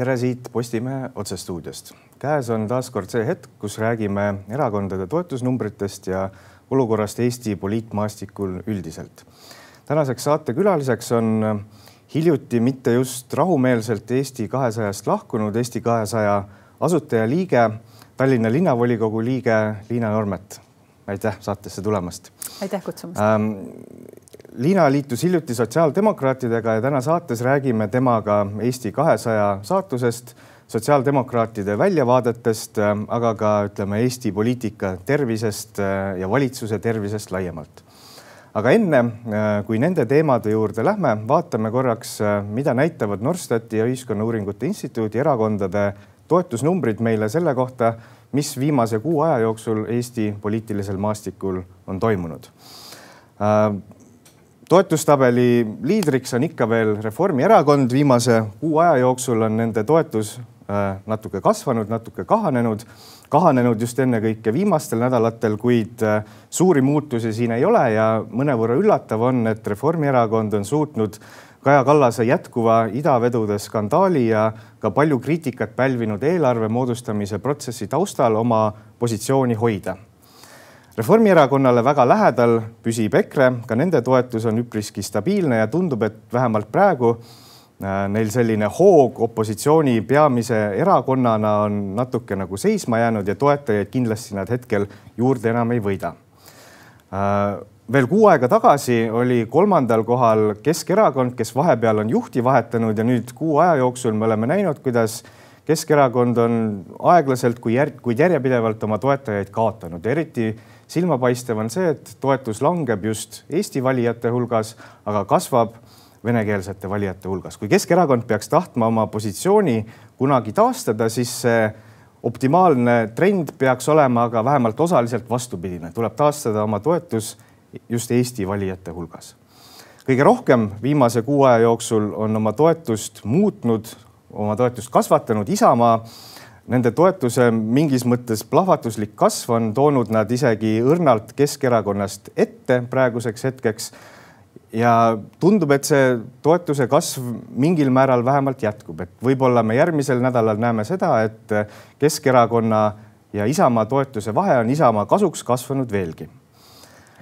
tere siit Postimehe otsestuudiost. käes on taas kord see hetk, kus räägime erakondade toetusnumbritest ja olukorrast Eesti poliitmaastikul üldiselt. tänaseks saatekülaliseks on hiljuti mitte just rahumeelselt Eesti kahesajast lahkunud Eesti kahesaja asutajaliige, Tallinna linnavolikogu liige Liina Normet. aitäh saatesse tulemast. aitäh kutsumast ähm,. Liina liitus hiljuti sotsiaaldemokraatidega ja täna saates räägime temaga Eesti kahesaja saatusest, sotsiaaldemokraatide väljavaadetest, aga ka ütleme Eesti poliitika tervisest ja valitsuse tervisest laiemalt. aga enne kui nende teemade juurde lähme, vaatame korraks, mida näitavad Norstati ja Ühiskonnauuringute Instituudi erakondade toetusnumbrid meile selle kohta, mis viimase kuu aja jooksul Eesti poliitilisel maastikul on toimunud toetustabeli liidriks on ikka veel Reformierakond, viimase kuu aja jooksul on nende toetus äh, natuke kasvanud, natuke kahanenud, kahanenud just ennekõike viimastel nädalatel, kuid äh, suuri muutusi siin ei ole ja mõnevõrra üllatav on, et Reformierakond on suutnud Kaja Kallase jätkuva idavedude skandaali ja ka palju kriitikat pälvinud eelarve moodustamise protsessi taustal oma positsiooni hoida Reformierakonnale väga lähedal püsib EKRE, ka nende toetus on üpriski stabiilne ja tundub, et vähemalt praegu äh, neil selline hoog opositsiooni peamise erakonnana on natuke nagu seisma jäänud ja toetajaid kindlasti nad hetkel juurde enam ei võida. Äh, veel kuu aega tagasi oli kolmandal kohal Keskerakond, kes vahepeal on juhti vahetanud ja nüüd kuu aja jooksul me oleme näinud, kuidas Keskerakond on aeglaselt kui kuid järjepidevalt oma toetajaid kaotanud, eriti silmapaistev on see, et toetus langeb just Eesti valijate hulgas, aga kasvab venekeelsete valijate hulgas. kui Keskerakond peaks tahtma oma positsiooni kunagi taastada, siis see optimaalne trend peaks olema aga vähemalt osaliselt vastupidine, tuleb taastada oma toetus just Eesti valijate hulgas. kõige rohkem viimase kuu aja jooksul on oma toetust muutnud, oma toetust kasvatanud Isamaa nende toetuse mingis mõttes plahvatuslik kasv on toonud nad isegi õrnalt Keskerakonnast ette praeguseks hetkeks. ja tundub, et see toetuse kasv mingil määral vähemalt jätkub, et võib-olla me järgmisel nädalal näeme seda, et Keskerakonna ja Isamaa toetuse vahe on Isamaa kasuks kasvanud veelgi.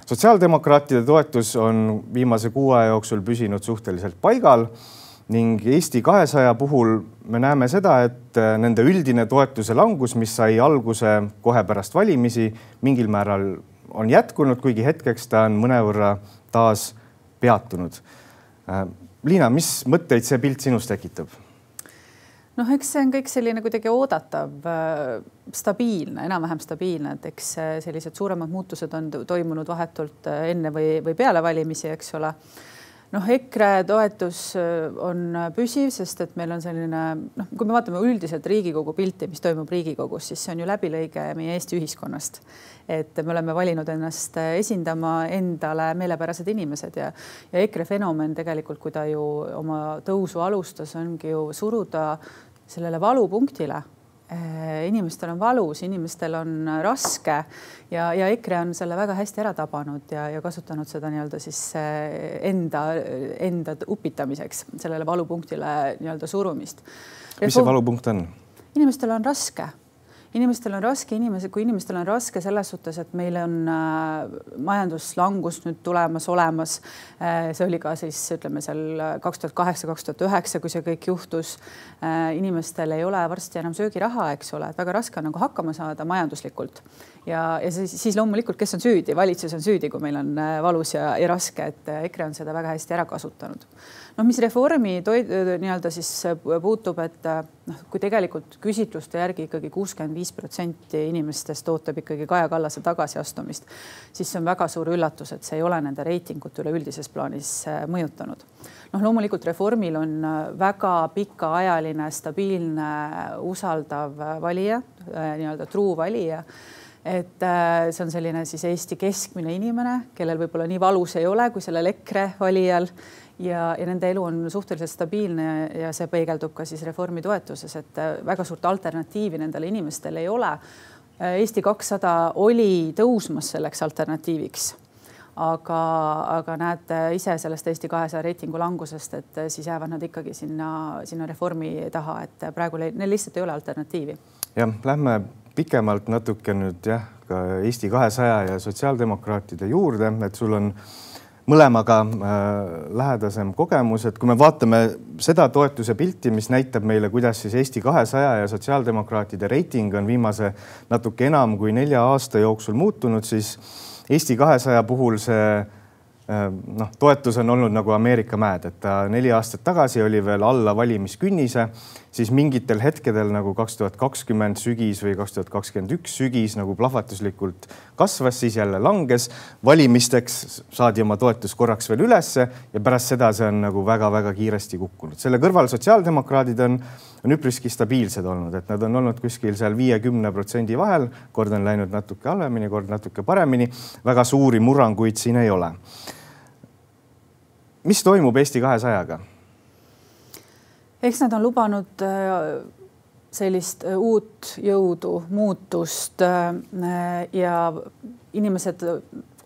Sotsiaaldemokraatide toetus on viimase kuu aja jooksul püsinud suhteliselt paigal ning Eesti kahesaja puhul me näeme seda, et äh, nende üldine toetuse langus, mis sai alguse kohe pärast valimisi, mingil määral on jätkunud, kuigi hetkeks ta on mõnevõrra taas peatunud. Äh, Liina, mis mõtteid see pilt sinus tekitab? noh, eks see on kõik selline kuidagi oodatav, äh, stabiilne, enam-vähem stabiilne, et eks sellised suuremad muutused on toimunud vahetult enne või, või peale valimisi, eks ole noh, EKRE toetus äh, on püsiv, sest et meil on selline noh, kui me vaatame üldiselt Riigikogu pilti, mis toimub Riigikogus, siis see on ju läbilõige meie Eesti ühiskonnast. et me oleme valinud ennast esindama endale meelepärased inimesed ja, ja EKRE fenomen tegelikult, kui ta ju oma tõusu alustas, ongi ju suruda sellele valupunktile Äh, inimestel on valus, inimestel on raske ja, ja EKRE on selle väga hästi ära tabanud ja, ja kasutanud seda nii-öelda siis äh, enda, enda upitamiseks, sellele valupunktile nii-öelda surumist. mis see valupunkt on? inimestel on raske inimestel on raske, inimesed, kui inimestel on raske selles suhtes, et meil on äh, majanduslangus nüüd tulemas, olemas äh,. see oli ka siis ütleme seal kaks tuhat kaheksa, kaks tuhat üheksa, kui see kõik juhtus äh,. inimestel ei ole varsti enam söögiraha, eks ole, et väga raske on nagu hakkama saada majanduslikult ja, ja siis, siis loomulikult, kes on süüdi, valitsus on süüdi, kui meil on äh, valus ja, ja raske, et äh, EKRE on seda väga hästi ära kasutanud noh, mis reformi nii-öelda siis puutub, et noh, kui tegelikult küsitluste järgi ikkagi kuuskümmend viis protsenti inimestest ootab ikkagi Kaja Kallase tagasiastumist, siis see on väga suur üllatus, et see ei ole nende reitingut üleüldises plaanis äh, mõjutanud. noh, loomulikult Reformil on äh, väga pikaajaline, stabiilne, usaldav valija, äh, nii-öelda true valija et see on selline siis Eesti keskmine inimene, kellel võib-olla nii valus ei ole kui sellel EKRE valijal ja, ja nende elu on suhteliselt stabiilne ja see peegeldub ka siis reformi toetuses, et äh, väga suurt alternatiivi nendele inimestele ei ole. Äh, Eesti kakssada oli tõusmas selleks alternatiiviks aga, aga näete ise sellest Eesti kahesaja reitingu langusest, et siis jäävad nad ikkagi sinna, sinna reformi taha, et praegu neil lihtsalt ei ole alternatiivi. jah, lähme pikemalt natuke nüüd jah, ka Eesti kahesaja ja sotsiaaldemokraatide juurde, et sul on mõlemaga äh, lähedasem kogemus, et kui me vaatame seda toetuse pilti, mis näitab meile, kuidas siis Eesti kahesaja ja sotsiaaldemokraatide reiting on viimase natuke enam kui nelja aasta jooksul muutunud, siis Eesti kahesaja puhul see äh, noh, toetus on olnud nagu Ameerika mäed, et ta neli aastat tagasi oli veel alla valimiskünnise siis mingitel hetkedel nagu kaks tuhat kakskümmend sügis või kaks tuhat kakskümmend üks sügis nagu plahvatuslikult kasvas, siis jälle langes. valimisteks saadi oma toetus korraks veel ülesse ja pärast seda see on nagu väga-väga kiiresti kukkunud. selle kõrval sotsiaaldemokraadid on, on üpriski stabiilsed olnud, et nad on olnud kuskil seal viiekümne protsendi vahel, kord on läinud natuke halvemini, kord natuke paremini. väga suuri murranguid siin ei ole. mis toimub Eesti kahesajaga? Eks nad on lubanud äh, sellist äh, uut jõudu, muutust äh, ja inimesed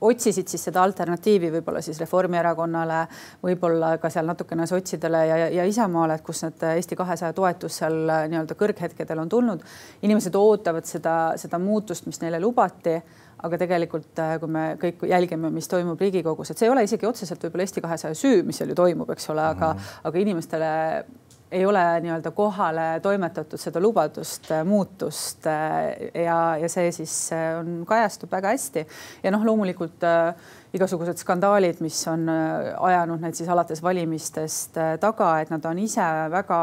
otsisid siis seda alternatiivi võib-olla siis Reformierakonnale, võib-olla ka seal natukene sotsidele ja, ja Isamaale, et kus need Eesti kahesaja toetus seal nii-öelda kõrghetkedel on tulnud. inimesed ootavad seda, seda muutust, mis neile lubati aga tegelikult, kui me kõik jälgime, mis toimub Riigikogus, et see ei ole isegi otseselt võib-olla Eesti kahesaja süü, mis seal ju toimub, eks ole, aga mm, -hmm. aga inimestele ei ole nii-öelda kohale toimetatud seda lubadust, äh, muutust äh, ja, ja see siis äh, on, kajastub väga hästi ja noh, loomulikult äh, igasugused skandaalid, mis on ajanud neid siis alates valimistest taga, et nad on ise väga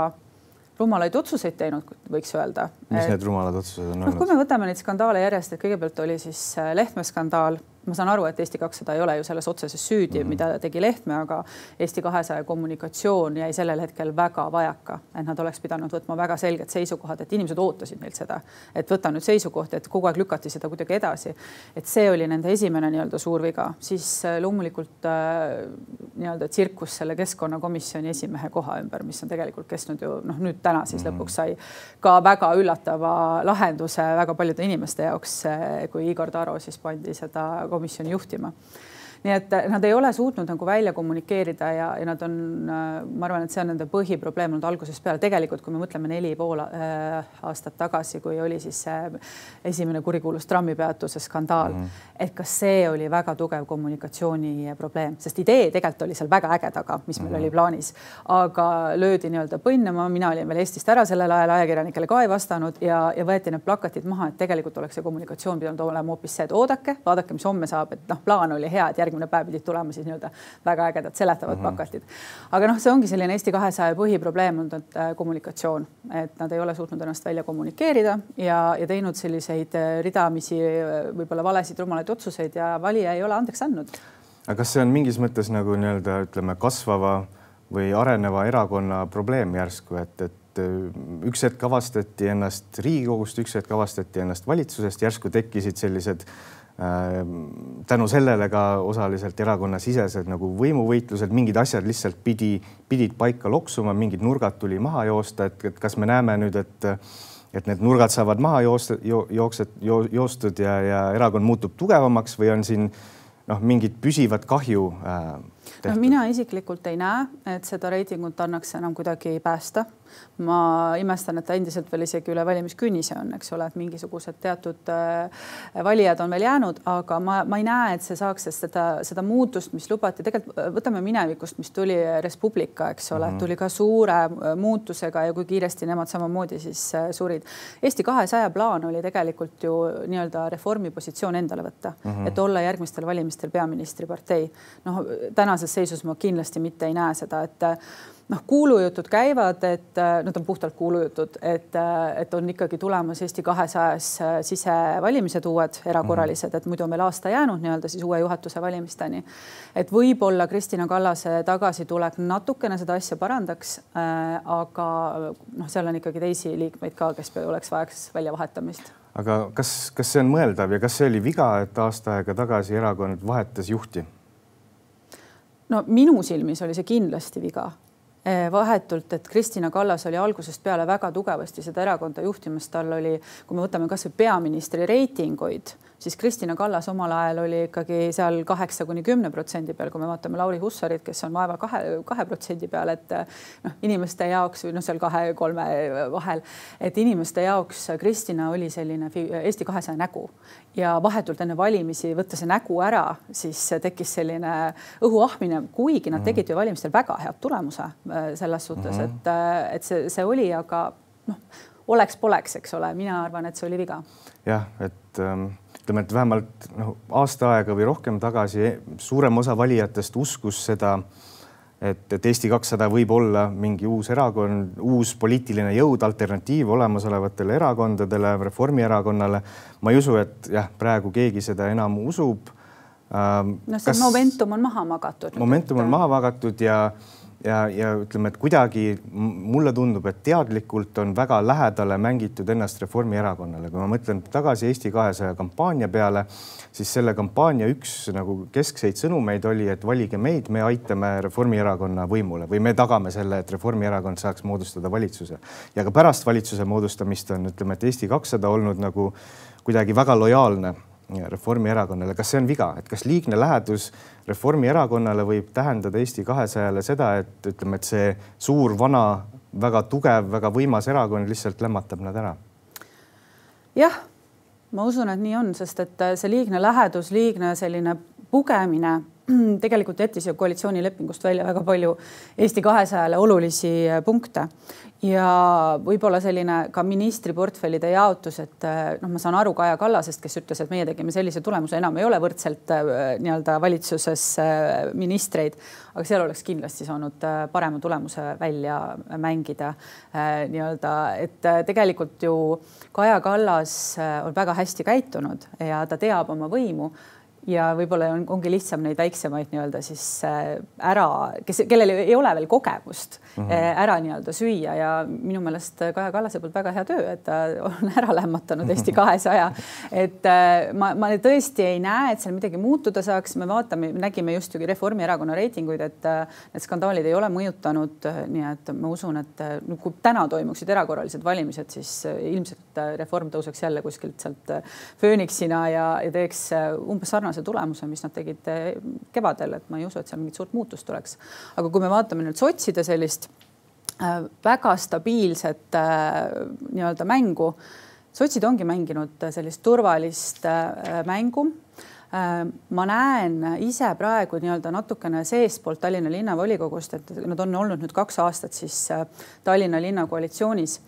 rumalaid otsuseid teinud, võiks öelda. mis et, need rumalad otsused on olnud? noh, kui me võtame neid skandaale järjest, et kõigepealt oli siis Lehtme skandaal ma saan aru, et Eesti kakssada ei ole ju selles otseses süüdi mm, -hmm. mida tegi Lehtme, aga Eesti kahesaja kommunikatsioon jäi sellel hetkel väga vajaka, et nad oleks pidanud võtma väga selged seisukohad, et inimesed ootasid neilt seda, et võta nüüd seisukoht, et kogu aeg lükati seda kuidagi edasi. et see oli nende esimene nii-öelda suur viga, siis äh, loomulikult äh, nii-öelda tsirkus selle keskkonnakomisjoni esimehe koha ümber, mis on tegelikult kestnud ju noh, nüüd täna siis mm -hmm. lõpuks sai ka väga üllatava lahenduse väga paljude inimeste jaoks, kui Igor Taro siis pandi seda komisjoni juhtima nii et eh, nad ei ole suutnud nagu välja kommunikeerida ja, ja nad on, äh, ma arvan, et see on nende põhiprobleem olnud algusest peale. tegelikult, kui me mõtleme neli pool äh, aastat tagasi, kui oli siis see esimene kurikuulus trammipeatuse skandaal mm, -hmm. et kas see oli väga tugev kommunikatsiooni probleem, sest idee tegelikult oli seal väga äge taga, mis meil mm -hmm. oli plaanis, aga löödi nii-öelda põnnama, mina olin veel Eestist ära sellel ajal, ajakirjanikele ka ei vastanud ja, ja võeti need plakatid maha, et tegelikult oleks see kommunikatsioon pidanud olema hoopis see, et oodake, vaadake, mis homme saab, et noh, plaan oli hea, et järgmine järgmine päev pidid tulema siis nii-öelda väga ägedad seletavad mm -hmm. plakatid. aga noh, see ongi selline Eesti kahesaja põhiprobleem olnud äh, kommunikatsioon, et nad ei ole suutnud ennast välja kommunikeerida ja, ja teinud selliseid äh, ridamisi äh, võib-olla valesid rumalaid otsuseid ja valija ei ole andeks andnud. aga kas see on mingis mõttes nagu nii-öelda ütleme kasvava või areneva erakonna probleem järsku, et, et üks hetk avastati ennast Riigikogust, üks hetk avastati ennast valitsusest, järsku tekkisid sellised tänu sellele ka osaliselt erakonnasisesed nagu võimuvõitlused, mingid asjad lihtsalt pidi, pidid paika loksuma, mingid nurgad tuli maha joosta, et, et kas me näeme nüüd, et et need nurgad saavad maha joosta jo,, jooksed jo,, joostud ja, ja erakond muutub tugevamaks või on siin noh, mingit püsivat kahju äh, no mina isiklikult ei näe, et seda reitingut annaks enam kuidagi päästa ma imestan, et ta endiselt veel isegi üle valimiskünnise on, eks ole, et mingisugused teatud äh, valijad on veel jäänud, aga ma, ma ei näe, et see saaks, seda, seda muutust, mis lubati, tegelikult äh, võtame minevikust, mis tuli Res Publica, eks ole mm, -hmm. tuli ka suure äh, muutusega ja kui kiiresti nemad samamoodi siis surid. Eesti kahesaja plaan oli tegelikult ju nii-öelda reformi positsioon endale võtta mm, -hmm. et olla järgmistel valimistel peaministripartei. noh, tänases seisus ma kindlasti mitte ei näe seda, et noh, kuulujutud käivad, et need on puhtalt kuulujutud, et, et on ikkagi tulemas Eesti kahesajas äh, sisevalimised uued erakorralised, et muidu on meil aasta jäänud nii-öelda siis uue juhatuse valimisteni. et võib-olla Kristina Kallase tagasitulek natukene seda asja parandaks äh,, aga noh, seal on ikkagi teisi liikmeid ka, kes oleks vajaks väljavahetamist aga kas, kas see on mõeldav ja kas see oli viga, et aasta aega tagasi erakond vahetas juhti? No minu silmis oli see kindlasti viga vahetult, et Kristina Kallas oli algusest peale väga tugevasti seda erakonda juhtimas, tal oli, kui me võtame kasvõi peaministri reitinguid siis Kristina Kallas omal ajal oli ikkagi seal kaheksa kuni kümne protsendi peal, kui me vaatame Lauri Hussarit, kes on vaeva kahe, kahe protsendi peal, et noh, inimeste jaoks või noh, seal kahe-kolme vahel, et inimeste jaoks Kristina oli selline Eesti kahesaja nägu. Ja vahetult enne valimisi võtta see nägu ära, siis tekkis selline õhuahmine, kuigi nad mhm. tegid ju valimistel väga head tulemuse selles suhtes mm, -hmm. et, äh, et see, see oli, aga noh, oleks-poleks, eks ole, mina arvan, et see oli viga. jah, et ähm ütleme, et vähemalt noh, aasta aega või rohkem tagasi suurem osa valijatest uskus seda, et, et Eesti kakssada võib olla mingi uus erakond, uus poliitiline jõud, alternatiiv olemasolevatele erakondadele, Reformierakonnale. ma ei usu, et jah, praegu keegi seda enam usub ähm,. no see Kas... momentum on maha magatud. momentum on maha magatud ja ja, ja ütleme, et kuidagi mulle tundub, et teadlikult on väga lähedale mängitud ennast Reformierakonnale. kui ma mõtlen tagasi Eesti kahesaja kampaania peale, siis selle kampaania üks nagu keskseid sõnumeid oli, et valige meid, me aitame Reformierakonna võimule või me tagame selle, et Reformierakond saaks moodustada valitsuse. ja ka pärast valitsuse moodustamist on, ütleme, et Eesti kakssada olnud nagu kuidagi väga lojaalne Reformierakonnale, kas see on viga, et kas liigne lähedus Reformierakonnale võib tähendada Eesti kahesajale seda, et ütleme, et see suur, vana, väga tugev, väga võimas erakond lihtsalt lämmatab nad ära? jah, ma usun, et nii on, sest et see liigne lähedus, liigne selline pugemine tegelikult jättis ju koalitsioonilepingust välja väga palju Eesti kahesajale olulisi punkte. Ja võib-olla selline ka ministriportfellide jaotus, et noh, ma saan aru Kaja Kallasest, kes ütles, et meie tegime sellise tulemuse, enam ei ole võrdselt äh, nii-öelda valitsuses äh, ministreid, aga seal oleks kindlasti saanud äh, parema tulemuse välja mängida nii-öelda, et tegelikult ju Kaja Kallas on väga hästi käitunud ja ta teab oma võimu ja võib-olla on, ongi lihtsam neid väiksemaid nii-öelda siis äh, ära, kes, kellel ei ole veel kogemust mm, -hmm. ära nii-öelda süüa ja minu meelest Kaja Kallase poolt väga hea töö, et ta on ära lämmatanud Eesti kahesaja. et äh, ma, ma tõesti ei näe, et seal midagi muutuda saaks, me vaatame, nägime just ju Reformierakonna reitinguid, et need skandaalid ei ole mõjutanud, nii et ma usun, et kui täna toimuksid erakorralised valimised, siis ilmselt Reform tõuseks jälle kuskilt sealt fööniksina ja, ja teeks umbes sarnase sarnase tulemuse, mis nad tegid eh, kevadel, et ma ei usu, et seal mingit suurt muutust tuleks. aga kui me vaatame nüüd sotside sellist äh, väga stabiilset äh, nii-öelda mängu, sotsid ongi mänginud sellist turvalist äh, mängu ma näen ise praegu nii-öelda natukene seestpoolt Tallinna linnavolikogust, et nad on olnud nüüd kaks aastat siis Tallinna linna koalitsioonis,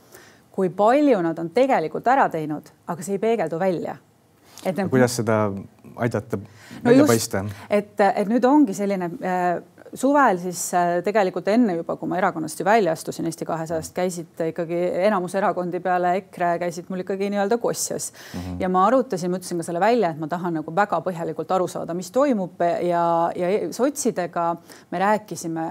kui palju nad on tegelikult ära teinud, aga see ei peegeldu välja. et nagu, kuidas seda aidata välja no paista? et, et nüüd ongi selline äh, suvel siis äh, tegelikult enne juba, kui ma erakonnast ju välja astusin Eesti kahesajast, käisid ikkagi enamus erakondi peale EKRE käisid mul ikkagi nii-öelda kosjas mm -hmm. ja ma arutasin, ma ütlesin ka selle välja, et ma tahan nagu väga põhjalikult aru saada, mis toimub ja, ja sotsidega me rääkisime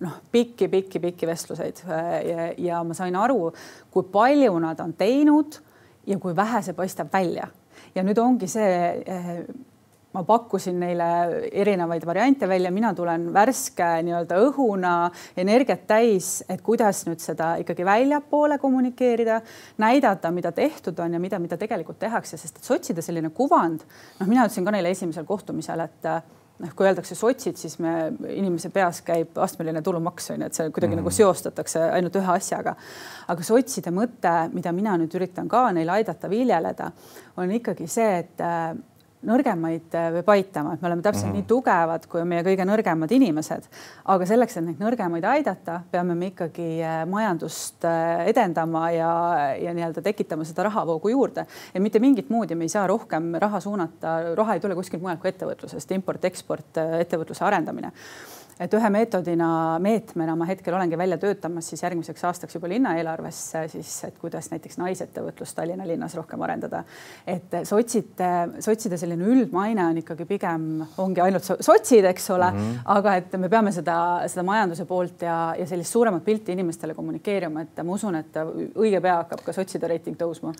noh, pikki-pikki-pikki vestluseid äh, ja, ja ma sain aru, kui palju nad on teinud ja kui vähe see paistab välja ja nüüd ongi see eh, ma pakkusin neile erinevaid variante välja, mina tulen värske nii-öelda õhuna, energiat täis, et kuidas nüüd seda ikkagi väljapoole kommunikeerida, näidata, mida tehtud on ja mida, mida tegelikult tehakse, sest et sotside selline kuvand, noh, mina ütlesin ka neile esimesel kohtumisel, et noh, kui öeldakse sotsid, siis me inimese peas käib astmeline tulumaks on ju, et see kuidagi mm. nagu seostatakse ainult ühe asjaga. aga sotside mõte, mida mina nüüd üritan ka neile aidata viljeleda, on ikkagi see, et nõrgemaid äh, peab aitama, et me oleme täpselt mm -hmm. nii tugevad, kui on meie kõige nõrgemad inimesed. aga selleks, et neid nõrgemaid aidata, peame me ikkagi äh, majandust äh, edendama ja, ja nii-öelda tekitama seda rahavoogu juurde ja mitte mingit ja me ei saa rohkem raha suunata, raha ei tule kuskilt mujalt kui ettevõtlusest, import, eksport, ettevõtluse arendamine et ühe meetodina, meetmena ma hetkel olengi välja töötamas siis järgmiseks aastaks juba linnaeelarvesse siis, et kuidas näiteks naisettevõtlust Tallinna linnas rohkem arendada. et sotside, sotside selline üldmaine on ikkagi pigem ongi ainult sotsid, eks ole mm, -hmm. aga et me peame seda, seda majanduse poolt ja, ja sellist suuremat pilti inimestele kommunikeerima, et ma usun, et õige pea hakkab ka sotside reiting tõusma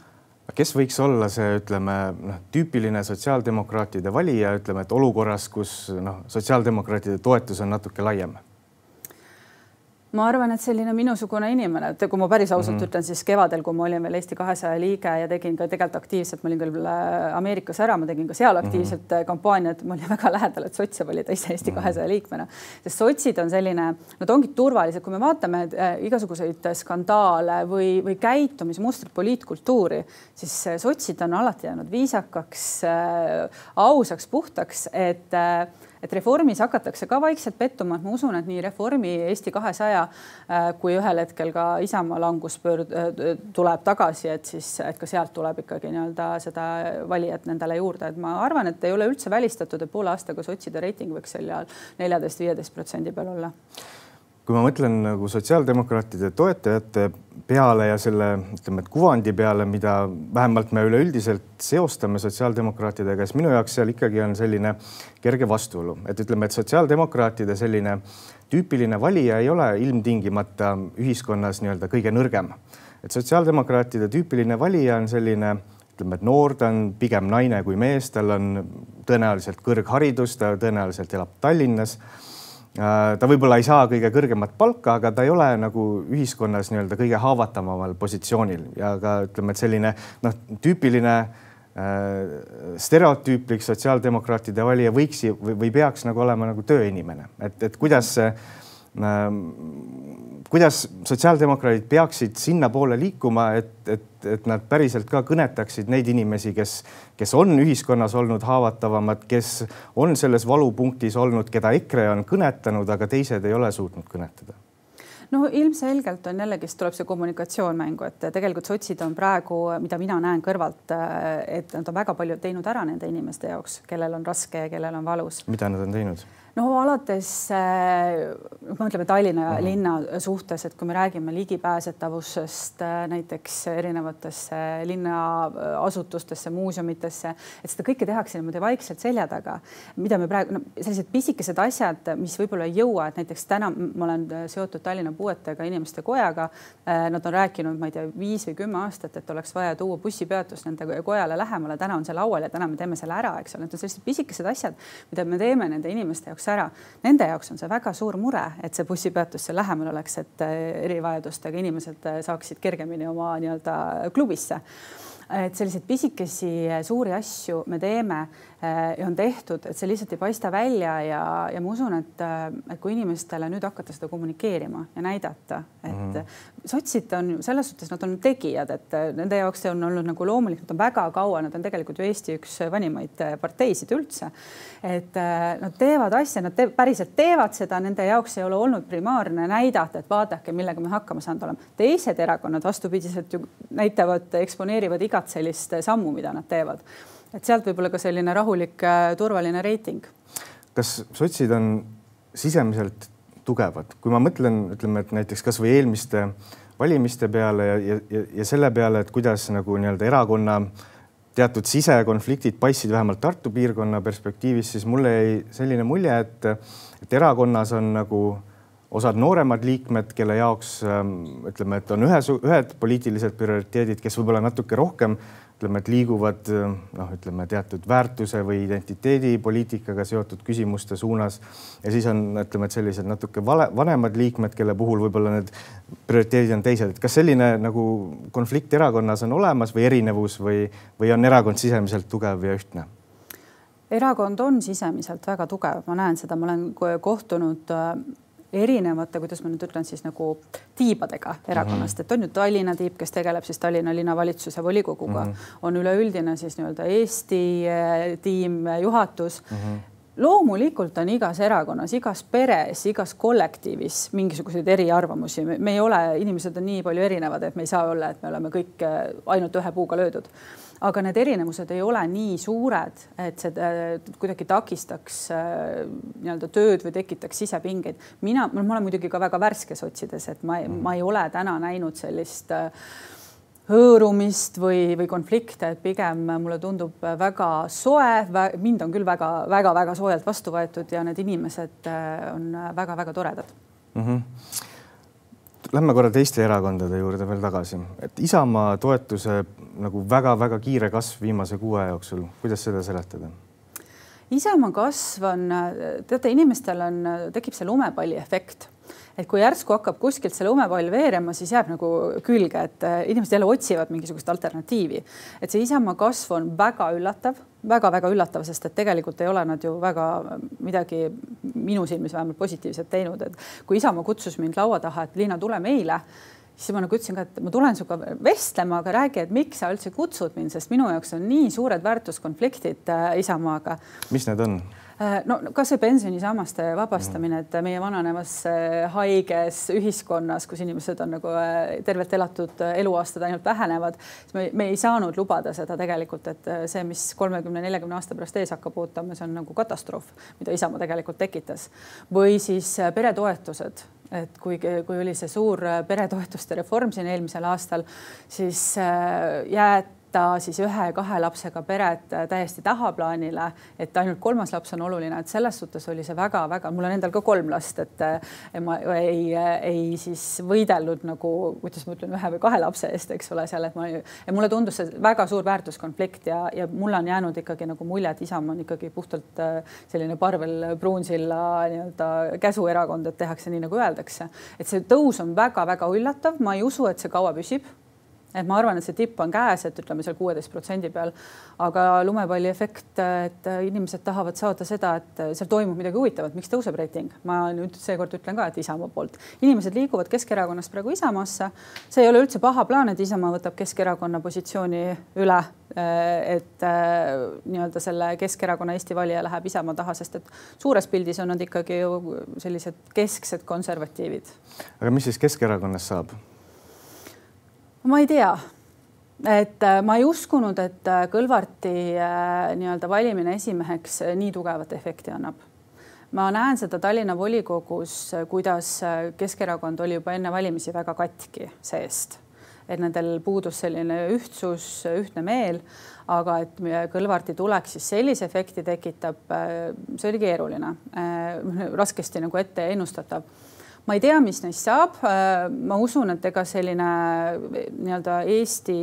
kes võiks olla see, ütleme noh, tüüpiline sotsiaaldemokraatide valija, ütleme, et olukorras, kus noh, sotsiaaldemokraatide toetus on natuke laiem? Ma arvan, et selline minusugune inimene, et kui ma päris ausalt mm -hmm. ütlen, siis kevadel, kui ma olin veel Eesti kahesaja liige ja tegin ka tegelikult aktiivselt, ma olin küll äh, Ameerikas ära, ma tegin ka seal mhm. aktiivselt mm -hmm. kampaaniat, ma olin väga lähedal, et sotse valida ise Eesti mhm. kahesaja mm -hmm. liikmena, sest sotsid on selline, nad ongi turvalised, kui me vaatame äh, igasuguseid skandaale või, või käitumismustrit, poliitkultuuri, siis sotsid on alati jäänud viisakaks ausaks, puhtaks, et et Reformis hakatakse ka vaikselt pettuma, et ma usun, et nii Reformi, Eesti kahesaja äh, kui ühel hetkel ka Isamaa languspöörd äh, tuleb tagasi, et siis, et ka sealt tuleb ikkagi nii-öelda seda valijat nendele juurde, et ma arvan, et ei ole üldse välistatud, et poole aastaga sotside reiting võiks seal neljateist, viieteist protsendi peal olla kui ma mõtlen nagu sotsiaaldemokraatide toetajate peale ja selle, ütleme, et kuvandi peale, mida vähemalt me üleüldiselt seostame sotsiaaldemokraatidega, siis minu jaoks seal ikkagi on selline kerge vastuolu, et ütleme, et sotsiaaldemokraatide selline tüüpiline valija ei ole ilmtingimata ühiskonnas nii-öelda kõige nõrgem. et sotsiaaldemokraatide tüüpiline valija on selline ütleme, et noor, ta on pigem naine kui mees, tal on tõenäoliselt kõrgharidus, ta tõenäoliselt elab Tallinnas ta võib-olla ei saa kõige kõrgemat palka, aga ta ei ole nagu ühiskonnas nii-öelda kõige haavatavamal positsioonil. Ja ka ütleme, et selline noh, tüüpiline äh, stereotüüplik sotsiaaldemokraatide valija võiks või, või peaks nagu olema nagu tööinimene, et, et kuidas see äh, kuidas sotsiaaldemokraadid peaksid sinnapoole liikuma, et, et, et nad päriselt ka kõnetaksid neid inimesi, kes, kes on ühiskonnas olnud haavatavamad, kes on selles valupunktis olnud, keda EKRE on kõnetanud, aga teised ei ole suutnud kõnetada no ilmselgelt on jällegist tuleb see kommunikatsioon mängu, et tegelikult sotsid on praegu, mida mina näen kõrvalt, et nad on väga palju teinud ära nende inimeste jaoks, kellel on raske ja kellel on valus. mida nad on teinud? No alates äh,, noh, ütleme Tallinna uh -huh. linna suhtes, et kui me räägime ligipääsetavusest äh, näiteks erinevatesse linnaasutustesse, muuseumitesse, et seda kõike tehakse niimoodi vaikselt selja taga, mida me praegu no,, sellised pisikesed asjad, mis võib-olla ei jõua, et näiteks täna ma olen seotud Tallinna puuetega inimeste kojaga. Nad on rääkinud, ma ei tea, viis või kümme aastat, et oleks vaja tuua bussipeatus nende kojale lähemale, täna on see laual ja täna me teeme selle ära, eks ole, need on sellised pisikesed asjad, mida me teeme nende inimeste jaoks jaoks ära. Nende jaoks on see väga suur mure, et see bussipeatus seal lähemal oleks, et eh, erivajadustega inimesed eh, saaksid kergemini oma nii-öelda klubisse et selliseid pisikesi suuri asju me teeme Äh, on tehtud, et see lihtsalt ei paista välja ja, ja ma usun, et, äh, et kui inimestele nüüd hakata seda kommunikeerima ja näidata, et mm -hmm. sotsid on selles suhtes, nad on tegijad, et äh, nende jaoks see on olnud nagu loomulik, nad on väga kaua, nad on tegelikult ju Eesti üks vanimaid parteisid üldse. et nad teevad asja, nad te päriselt teevad seda, nende jaoks ei ole olnud primaarne näidata, et vaadake, millega me hakkama saanud oleme. teised erakonnad vastupidiselt ju näitavad, eksponeerivad igat sellist sammu, mida nad teevad et sealt võib-olla ka selline rahulik, äh, turvaline reiting. kas sotsid on sisemiselt tugevad, kui ma mõtlen, ütleme, et näiteks kasvõi eelmiste valimiste peale ja, ja, ja selle peale, et kuidas nagu nii-öelda erakonna teatud sisekonfliktid paistsid vähemalt Tartu piirkonna perspektiivis, siis mulle jäi selline mulje, et, et erakonnas on nagu osad nooremad liikmed, kelle jaoks ähm, ütleme, et on ühes, ühed poliitilised prioriteedid, kes võib-olla natuke rohkem ütleme, et liiguvad noh, ütleme teatud väärtuse või identiteedipoliitikaga seotud küsimuste suunas. Ja siis on, ütleme, et sellised natuke vale, vanemad liikmed, kelle puhul võib-olla need prioriteedid on teised, et kas selline nagu konflikt erakonnas on olemas või erinevus või, või on erakond sisemiselt tugev ja ühtne? erakond on sisemiselt väga tugev, ma näen seda, ma olen kohtunud erinevate, kuidas ma nüüd ütlen siis nagu tiibadega erakonnast mm, -hmm. et on ju Tallinna tiib, kes tegeleb siis Tallinna linnavalitsuse volikoguga mm, -hmm. on üleüldine siis nii-öelda Eesti eh, tiim, juhatus mm. -hmm loomulikult on igas erakonnas, igas peres, igas kollektiivis mingisuguseid eriarvamusi, me ei ole, inimesed on nii palju erinevad, et me ei saa olla, et me oleme kõik eh, ainult ühe puuga löödud aga need erinevused ei ole nii suured, et see äh, kuidagi takistaks äh, nii-öelda tööd või tekitaks sisepingeid. mina, ma olen muidugi ka väga värske sotsides, et ma, ma ei ole täna näinud sellist äh, hõõrumist või, või konflikte, et pigem mulle tundub väga soe, mind on küll väga-väga-väga soojalt vastu võetud ja need inimesed on väga-väga toredad mm. -hmm Lähme korra teiste erakondade juurde veel tagasi, et Isamaa toetuse nagu väga-väga kiire kasv viimase kuu aja jooksul, kuidas seda seletada? Isamaa kasv on, teate, inimestel on, tekib see lumepalli efekt et kui järsku hakkab kuskilt see lumepall veerema, siis jääb nagu külge, et inimesed jälle otsivad mingisugust alternatiivi. et see Isamaa kasv on väga üllatav väga-väga üllatav, sest et tegelikult ei ole nad ju väga midagi minu silmis vähemalt positiivset teinud, et kui Isamaa kutsus mind laua taha, et Liina, tule meile siis ma nagu ütlesin ka, et ma tulen sinuga vestlema, aga räägi, et miks sa üldse kutsud mind, sest minu jaoks on nii suured väärtuskonfliktid äh, Isamaaga. mis need on? Äh, no kasvõi pensionisammaste vabastamine, et meie vananevas äh, haiges ühiskonnas, kus inimesed on nagu tervelt elatud eluaastad ainult vähenevad, siis me, me ei saanud lubada seda tegelikult, et see, mis kolmekümne, neljakümne aasta pärast ees hakkab ootama, see on nagu katastroof, mida Isamaa tegelikult tekitas. või siis peretoetused et kui, kui oli see suur äh, peretoetuste reform siin eelmisel aastal, siis äh, jäeti jätta siis ühe-kahe lapsega pered äh, täiesti tahaplaanile, et ainult kolmas laps on oluline, et selles suhtes oli see väga-väga, mul on endal ka kolm last, et ma ei, ei siis võidelnud nagu, kuidas ma ütlen, ühe või kahe lapse eest, eks ole, seal, et ma mulle tundus see väga suur väärtuskonflikt ja, ja mulle on jäänud ikkagi nagu mulje, et Isamaa on ikkagi puhtalt selline Parvel Pruunsilla nii-öelda käsuerakond, et tehakse nii, nagu öeldakse. et see tõus on väga-väga üllatav, ma ei usu, et see kaua püsib et ma arvan, et see tipp on käes, et ütleme seal kuueteist protsendi peal, aga lumepalli efekt, et inimesed tahavad saada seda, et seal toimub midagi huvitavat, miks tõuseb reiting. ma nüüd seekord ütlen ka, et Isamaa poolt. inimesed liiguvad Keskerakonnast praegu Isamaasse. see ei ole üldse paha plaan, et Isamaa võtab Keskerakonna positsiooni üle. et nii-öelda selle Keskerakonna Eesti valija läheb Isamaa taha, sest et suures pildis on nad ikkagi ju sellised kesksed konservatiivid. aga mis siis Keskerakonnast saab? Ma ei tea, et äh, ma ei uskunud, et äh, Kõlvarti äh, nii-öelda valimine esimeheks nii tugevat efekti annab. ma näen seda Tallinna volikogus, kuidas Keskerakond oli juba enne valimisi väga katki seest, et nendel puudus selline ühtsus, ühtne meel, aga et Kõlvarti tulek siis sellise efekti tekitab, see oli keeruline, raskesti nagu ette ennustatav ma ei tea, mis neist saab. Äh, ma usun, et ega selline nii-öelda Eesti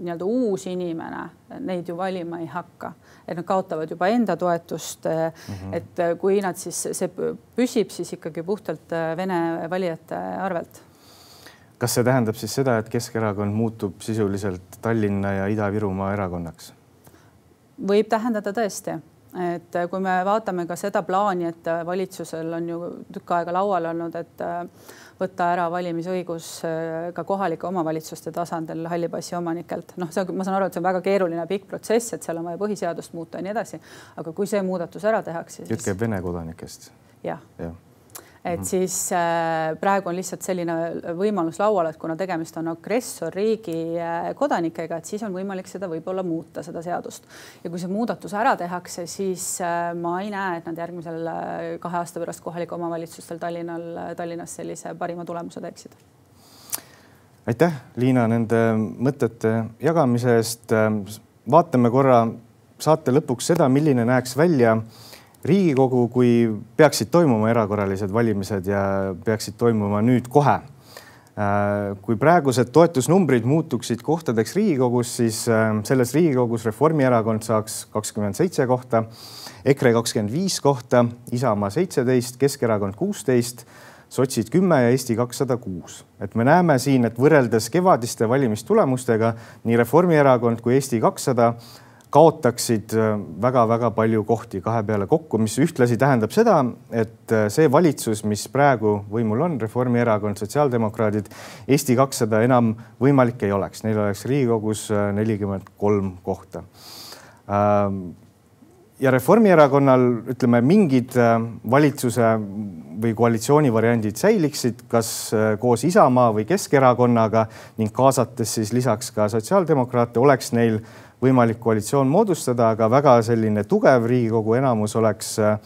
nii-öelda uus inimene neid ju valima ei hakka, et nad kaotavad juba enda toetust mm. -hmm. et kui nad siis, see püsib siis ikkagi puhtalt äh, Vene valijate arvelt. kas see tähendab siis seda, et Keskerakond muutub sisuliselt Tallinna ja Ida-Virumaa erakonnaks? võib tähendada tõesti et äh, kui me vaatame ka seda plaani, et äh, valitsusel on ju tükk aega laual olnud, et äh, võtta ära valimisõigus ka kohalike omavalitsuste tasandil halli passi omanikelt. noh, see on, ma saan aru, et see on väga keeruline pikk protsess, et seal on vaja põhiseadust muuta ja nii edasi. aga kui see muudatus ära tehakse siis.... jutt käib Vene kodanikest. jah ja et -hmm. siis äh, praegu on lihtsalt selline võimalus laual, et kuna tegemist on agressorriigi äh, kodanikega, et siis on võimalik seda võib-olla muuta, seda seadust. ja kui see muudatus ära tehakse, siis äh, ma ei näe, et nad järgmisel kahe aasta pärast kohalikel omavalitsustel Tallinnal, Tallinnas sellise parima tulemuse teeksid. aitäh, Liina, nende mõtete jagamise eest. vaatame korra saate lõpuks seda, milline näeks välja Riigikogu, kui peaksid toimuma erakorralised valimised ja peaksid toimuma nüüd kohe. Äh, kui praegused toetusnumbrid muutuksid kohtadeks Riigikogus, siis äh, selles Riigikogus Reformierakond saaks kakskümmend seitse kohta, EKRE kakskümmend viis kohta, Isamaa seitseteist, Keskerakond kuusteist, sotsid kümme ja Eesti kakssada kuus. et me näeme siin, et võrreldes kevadiste valimistulemustega nii Reformierakond kui Eesti kakssada kaotaksid väga-väga äh, palju kohti kahe peale kokku, mis ühtlasi tähendab seda, et äh, see valitsus, mis praegu võimul on, Reformierakond, sotsiaaldemokraadid, Eesti kakssada enam võimalik ei oleks, neil oleks Riigikogus äh, nelikümmend kolm kohta. Ja Reformierakonnal ütleme, mingid valitsuse või koalitsiooni variandid säiliksid, kas koos Isamaa või Keskerakonnaga ning kaasates siis lisaks ka sotsiaaldemokraate, oleks neil võimalik koalitsioon moodustada, aga väga selline tugev Riigikogu enamus oleks äh,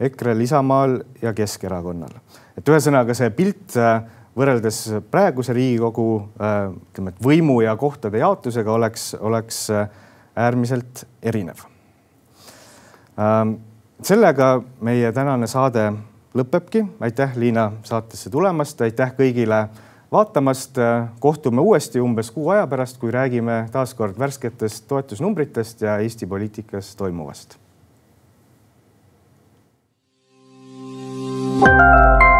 EKRE-l, Isamaal ja Keskerakonnal. et ühesõnaga see pilt äh, võrreldes praeguse Riigikogu äh, ütleme, et võimu ja kohtade jaotusega oleks, oleks äärmiselt erinev. Ehm, sellega meie tänane saade lõpebki. aitäh, Liina, saatesse tulemast, aitäh kõigile vaatamast. kohtume uuesti umbes kuu aja pärast, kui räägime taas kord värsketest toetusnumbritest ja Eesti poliitikas toimuvast. thank you